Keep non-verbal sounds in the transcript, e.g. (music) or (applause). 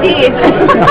Indeed. (laughs)